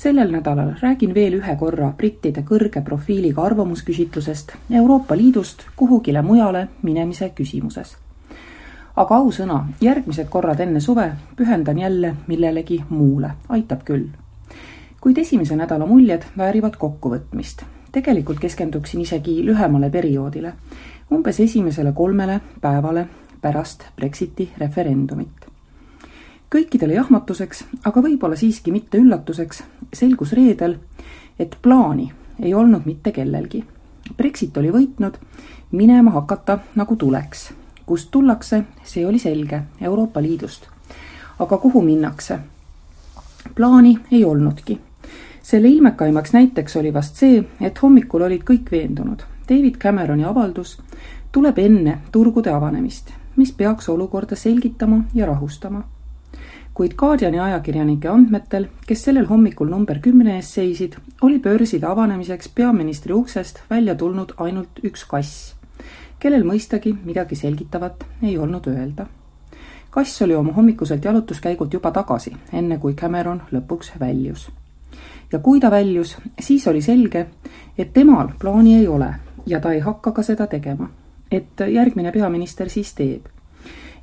sellel nädalal räägin veel ühe korra brittide kõrge profiiliga arvamusküsitlusest Euroopa Liidust kuhugile mujale minemise küsimuses. aga ausõna, järgmised korrad enne suve pühendan jälle millelegi muule, aitab küll. kuid esimese nädala muljed väärivad kokkuvõtmist. tegelikult keskenduksin isegi lühemale perioodile, umbes esimesele kolmele päevale pärast Brexiti referendumit kõikidele jahmatuseks, aga võib-olla siiski mitte üllatuseks, selgus reedel, et plaani ei olnud mitte kellelgi. Brexit oli võitnud, minema hakata nagu tuleks. kust tullakse, see oli selge, Euroopa Liidust. aga kuhu minnakse? plaani ei olnudki. selle ilmekaimaks näiteks oli vast see, et hommikul olid kõik veendunud. David Cameroni avaldus tuleb enne turgude avanemist, mis peaks olukorda selgitama ja rahustama kuid Guardiani ajakirjanike andmetel, kes sellel hommikul number kümne ees seisid, oli börside avanemiseks peaministri uksest välja tulnud ainult üks kass, kellel mõistagi midagi selgitavat ei olnud öelda. kass oli oma hommikuselt jalutuskäigult juba tagasi, enne kui Cameron lõpuks väljus. ja kui ta väljus, siis oli selge, et temal plaani ei ole ja ta ei hakka ka seda tegema. et järgmine peaminister siis teeb.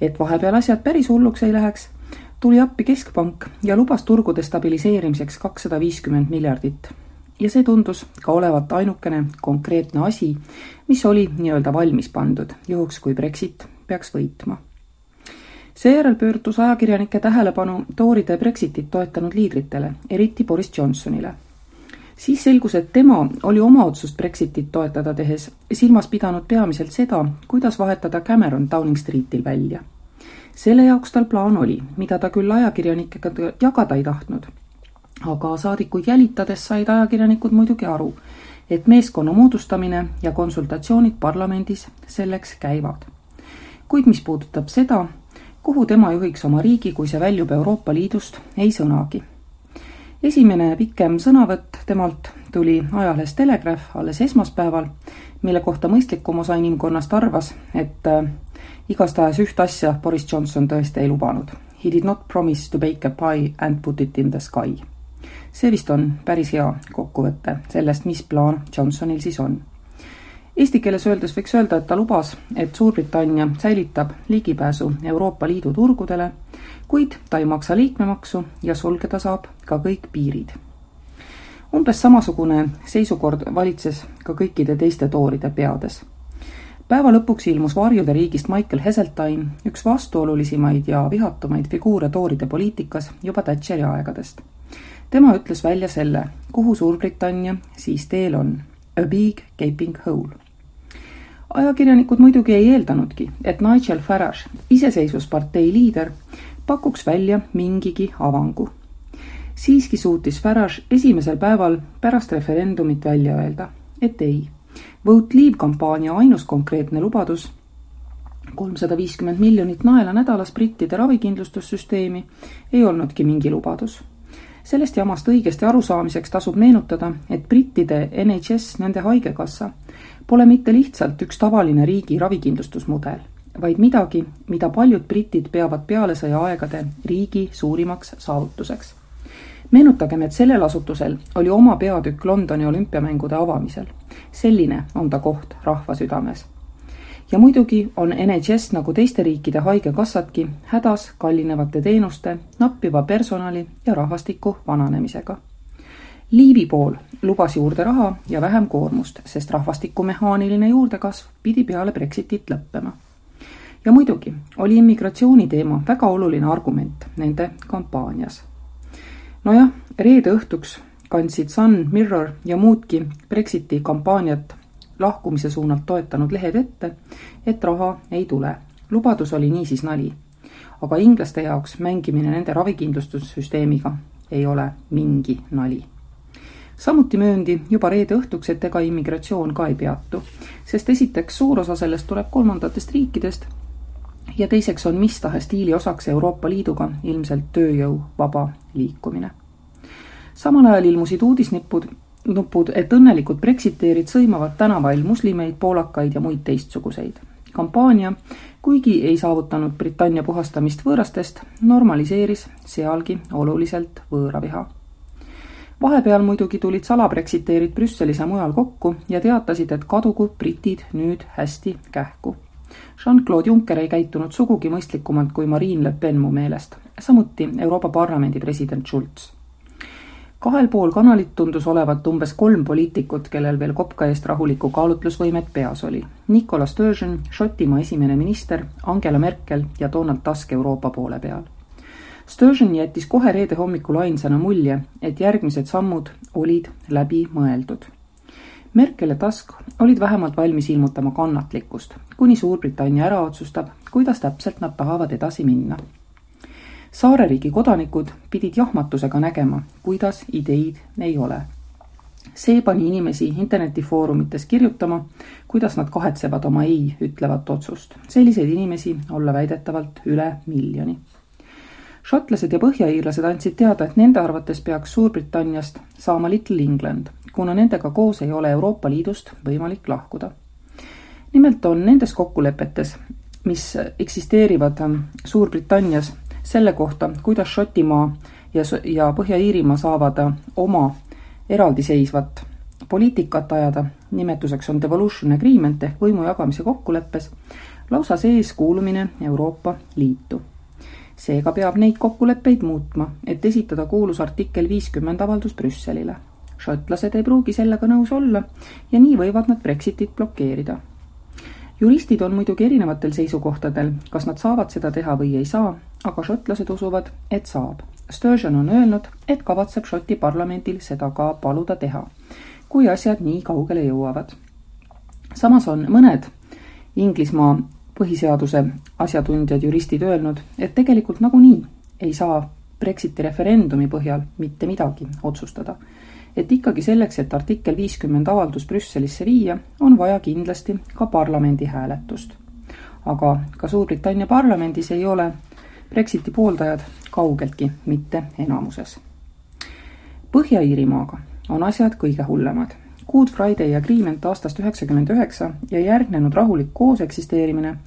et vahepeal asjad päris hulluks ei läheks tuli appi Keskpank ja lubas turgude stabiliseerimiseks kakssada viiskümmend miljardit. ja see tundus ka olevat ainukene konkreetne asi, mis oli nii-öelda valmis pandud, juhuks kui Brexit peaks võitma. seejärel pöördus ajakirjanike tähelepanu tooride Brexitit toetanud liidritele, eriti Boris Johnsonile siis selgus, et tema oli oma otsust Brexitit toetada tehes silmas pidanud peamiselt seda, kuidas vahetada Cameron Downing Streetil välja selle jaoks tal plaan oli, mida ta küll ajakirjanikega jagada ei tahtnud. aga saadikuid jälitades said ajakirjanikud muidugi aru, et meeskonna moodustamine ja konsultatsioonid parlamendis selleks käivad. kuid mis puudutab seda, kuhu tema juhiks oma riigi, kui see väljub Euroopa Liidust, ei sõnagi. Esimene pikem sõnavõtt temalt tuli ajalehes Telegraph alles esmaspäeval, mille kohta mõistlikum osa inimkonnast arvas, et igastahes üht asja Boris Johnson tõesti ei lubanud. He did not promise to bake a pie and put it in the sky. see vist on päris hea kokkuvõte sellest, mis plaan Johnsonil siis on. Eesti keeles öeldes võiks öelda, et ta lubas, et Suurbritannia säilitab ligipääsu Euroopa Liidu turgudele, kuid ta ei maksa liikmemaksu ja sulgeda saab ka kõik piirid. umbes samasugune seisukord valitses ka kõikide teiste tooride peades päeva lõpuks ilmus varjude riigist Michael Heseltine, üks vastuolulisemaid ja vihatumaid figuure tooride poliitikas juba Thatcheri aegadest. tema ütles välja selle, kuhu Suurbritannia siis teel on. A big gaping hole. Ajakirjanikud muidugi ei eeldanudki, et Nigel Farage, iseseisvuspartei liider, pakuks välja mingigi avangu. siiski suutis Farage esimesel päeval pärast referendumit välja öelda, et ei Vote Leave kampaania ainus konkreetne lubadus, kolmsada viiskümmend miljonit naela nädalas brittide ravikindlustussüsteemi, ei olnudki mingi lubadus. Sellest jamast õigesti arusaamiseks tasub meenutada, et brittide NHS, nende haigekassa, pole mitte lihtsalt üks tavaline riigi ravikindlustusmudel, vaid midagi, mida paljud britid peavad pealesõja aegade riigi suurimaks saavutuseks meenutagem, et sellel asutusel oli oma peatükk Londoni olümpiamängude avamisel. selline on ta koht rahva südames. Ja muidugi on NHS nagu teiste riikide haigekassadki hädas kallinevate teenuste, nappiva personali ja rahvastiku vananemisega. Liivi pool lubas juurde raha ja vähem koormust, sest rahvastiku mehaaniline juurdekasv pidi peale Brexitit lõppema ja muidugi oli immigratsiooni teema väga oluline argument nende kampaanias nojah, reede õhtuks kandsid Sun, Mirror ja muudki Brexiti kampaaniat lahkumise suunalt toetanud lehed ette, et raha ei tule. lubadus oli niisiis nali. aga inglaste jaoks mängimine nende ravikindlustussüsteemiga ei ole mingi nali. samuti mööndi juba reede õhtuks, et ega immigratsioon ka ei peatu, sest esiteks suur osa sellest tuleb kolmandatest riikidest ja teiseks on mis tahes diili osaks Euroopa Liiduga ilmselt tööjõu vaba liikumine. samal ajal ilmusid uudisnipud, nupud, et õnnelikud Brexiteerid sõimavad tänavail moslemeid, poolakaid ja muid teistsuguseid. kampaania, kuigi ei saavutanud Britannia puhastamist võõrastest, normaliseeris sealgi oluliselt võõraviha vahepeal muidugi tulid salabrexiteerid Brüsselis ja mujal kokku ja teatasid, et kadugu britid nüüd hästi kähku. Jean-Claude Juncker ei käitunud sugugi mõistlikumalt kui Marine Le Pen mu meelest, samuti Euroopa Parlamendi president Schulz. Kahel pool kanalit tundus olevat umbes kolm poliitikut, kellel veel kopka eest rahulikku kaalutlusvõimet peas oli. Nicolas Sturgeon, Šotimaa esimene minister, Angela Merkel ja Donald Tusk Euroopa poole peal Sturgeon jättis kohe reede hommikul ainsana mulje, et järgmised sammud olid läbi mõeldud. Merkel ja Tusk olid vähemalt valmis ilmutama kannatlikkust, kuni Suurbritannia ära otsustab, kuidas täpselt nad tahavad edasi minna. Saareriigi kodanikud pidid jahmatusega nägema, kuidas ideid ei ole. see pani inimesi internetifoorumites kirjutama, kuidas nad kahetsevad oma ei ütlevat otsust. selliseid inimesi olla väidetavalt üle miljoni šotlased ja põhjaiirlased andsid teada, et nende arvates peaks Suurbritanniast saama Little England, kuna nendega koos ei ole Euroopa Liidust võimalik lahkuda. nimelt on nendes kokkulepetes, mis eksisteerivad Suurbritannias selle kohta, kuidas Šotimaa ja, ja Põhja-Iirimaa saavad oma eraldiseisvat poliitikat ajada, nimetuseks on devolution agreement ehk võimu jagamise kokkuleppes, lausa sees kuulumine Euroopa Liitu seega peab neid kokkuleppeid muutma, et esitada kuulus artikkel viiskümmend avaldus Brüsselile. šotlased ei pruugi sellega nõus olla ja nii võivad nad Brexitit blokeerida. Juristid on muidugi erinevatel seisukohtadel, kas nad saavad seda teha või ei saa, aga šotlased usuvad, et saab. Sturgeon on öelnud, et kavatseb Šoti parlamendil seda ka paluda teha, kui asjad nii kaugele jõuavad. samas on mõned Inglismaa põhiseaduse asjatundjad, juristid öelnud, et tegelikult nagunii ei saa Brexiti referendumi põhjal mitte midagi otsustada. Et ikkagi selleks, et artikkel viiskümmend avaldus Brüsselisse viia, on vaja kindlasti ka parlamendi hääletust. aga ka Suurbritannia parlamendis ei ole Brexiti pooldajad kaugeltki mitte enamuses. Põhja-Iirimaaga on asjad kõige hullemad Good Friday Agreement aastast üheksakümmend üheksa ja järgnenud rahulik kooseksisteerimine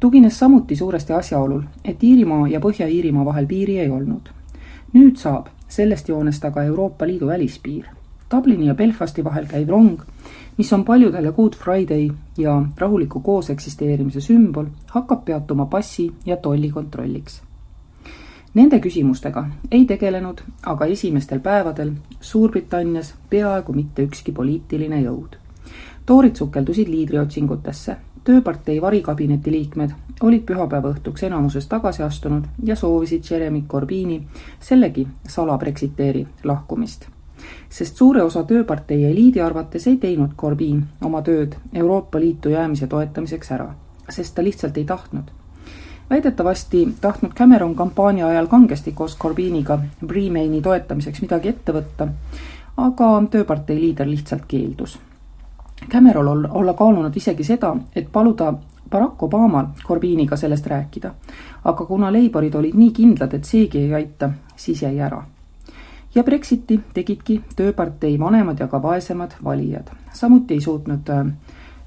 tugines samuti suuresti asjaolul, et Iirimaa ja Põhja-Iirimaa vahel piiri ei olnud. nüüd saab sellest joonest aga Euroopa Liidu välispiir. Dublini ja Belfasti vahel käiv rong, mis on paljudele Good Friday ja rahuliku kooseksisteerimise sümbol, hakkab peatuma passi ja tollikontrolliks Nende küsimustega ei tegelenud aga esimestel päevadel Suurbritannias peaaegu mitte ükski poliitiline jõud. toorid sukeldusid liidriotsingutesse, tööpartei varikabineti liikmed olid pühapäeva õhtuks enamuses tagasi astunud ja soovisid Jeremy Corbyni, sellegi salabrexiteeri lahkumist. Sest suure osa tööpartei eliidi arvates ei teinud Corbyn oma tööd Euroopa Liitu jäämise toetamiseks ära, sest ta lihtsalt ei tahtnud väidetavasti tahtnud Cameron kampaania ajal kangesti koos Corbyniga Remaini toetamiseks midagi ette võtta, aga tööpartei liider lihtsalt keeldus. Cameron ol-, olla kaalunud isegi seda, et paluda Barack Obamal Corbyniga sellest rääkida, aga kuna Labourid olid nii kindlad, et seegi ei aita, siis jäi ära. Ja Brexiti tegidki tööpartei vanemad ja ka vaesemad valijad. samuti ei suutnud äh,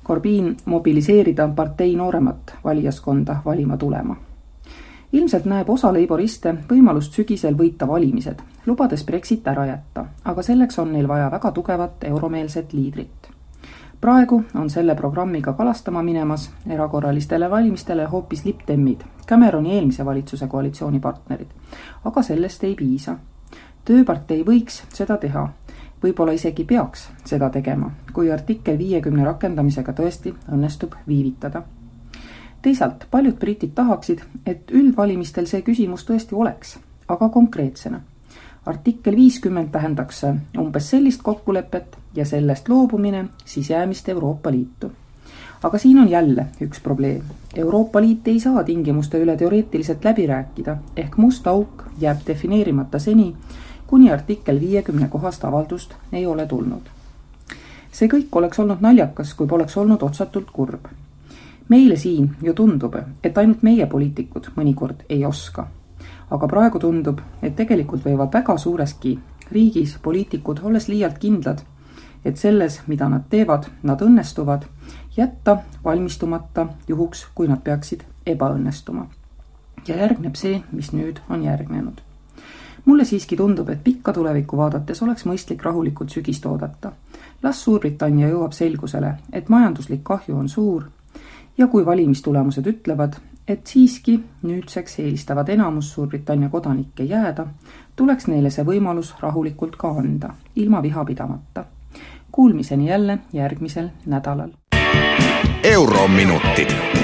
Corbyn mobiliseerida partei nooremat valijaskonda valima tulema. ilmselt näeb osa leiboriste võimalust sügisel võita valimised, lubades Brexit ära jätta, aga selleks on neil vaja väga tugevat euromeelset liidrit. praegu on selle programmiga kalastama minemas erakorralistele valimistele hoopis Lib-Demid, Cameroni eelmise valitsuse koalitsioonipartnerid. aga sellest ei piisa. Tööpartei võiks seda teha võib-olla isegi peaks seda tegema, kui artikkel viiekümne rakendamisega tõesti õnnestub viivitada. teisalt, paljud britid tahaksid, et üldvalimistel see küsimus tõesti oleks, aga konkreetsena. artikkel viiskümmend tähendaks umbes sellist kokkulepet ja sellest loobumine siis jäämist Euroopa Liitu aga siin on jälle üks probleem. Euroopa Liit ei saa tingimuste üle teoreetiliselt läbi rääkida, ehk must auk jääb defineerimata seni, kuni artikkel viiekümne kohast avaldust ei ole tulnud. see kõik oleks olnud naljakas, kui poleks olnud otsatult kurb. meile siin ju tundub, et ainult meie poliitikud mõnikord ei oska. aga praegu tundub, et tegelikult võivad väga suureski riigis poliitikud, olles liialt kindlad, et selles, mida nad teevad, nad õnnestuvad, jätta valmistumata juhuks, kui nad peaksid ebaõnnestuma. ja järgneb see, mis nüüd on järgnenud. Mulle siiski tundub, et pikka tulevikku vaadates oleks mõistlik rahulikult sügist oodata. las Suurbritannia jõuab selgusele, et majanduslik kahju on suur ja kui valimistulemused ütlevad, et siiski nüüdseks eelistavad enamus Suurbritannia kodanikke jääda, tuleks neile see võimalus rahulikult ka anda, ilma viha pidamata. Kuulmiseni jälle järgmisel nädalal. eurominutid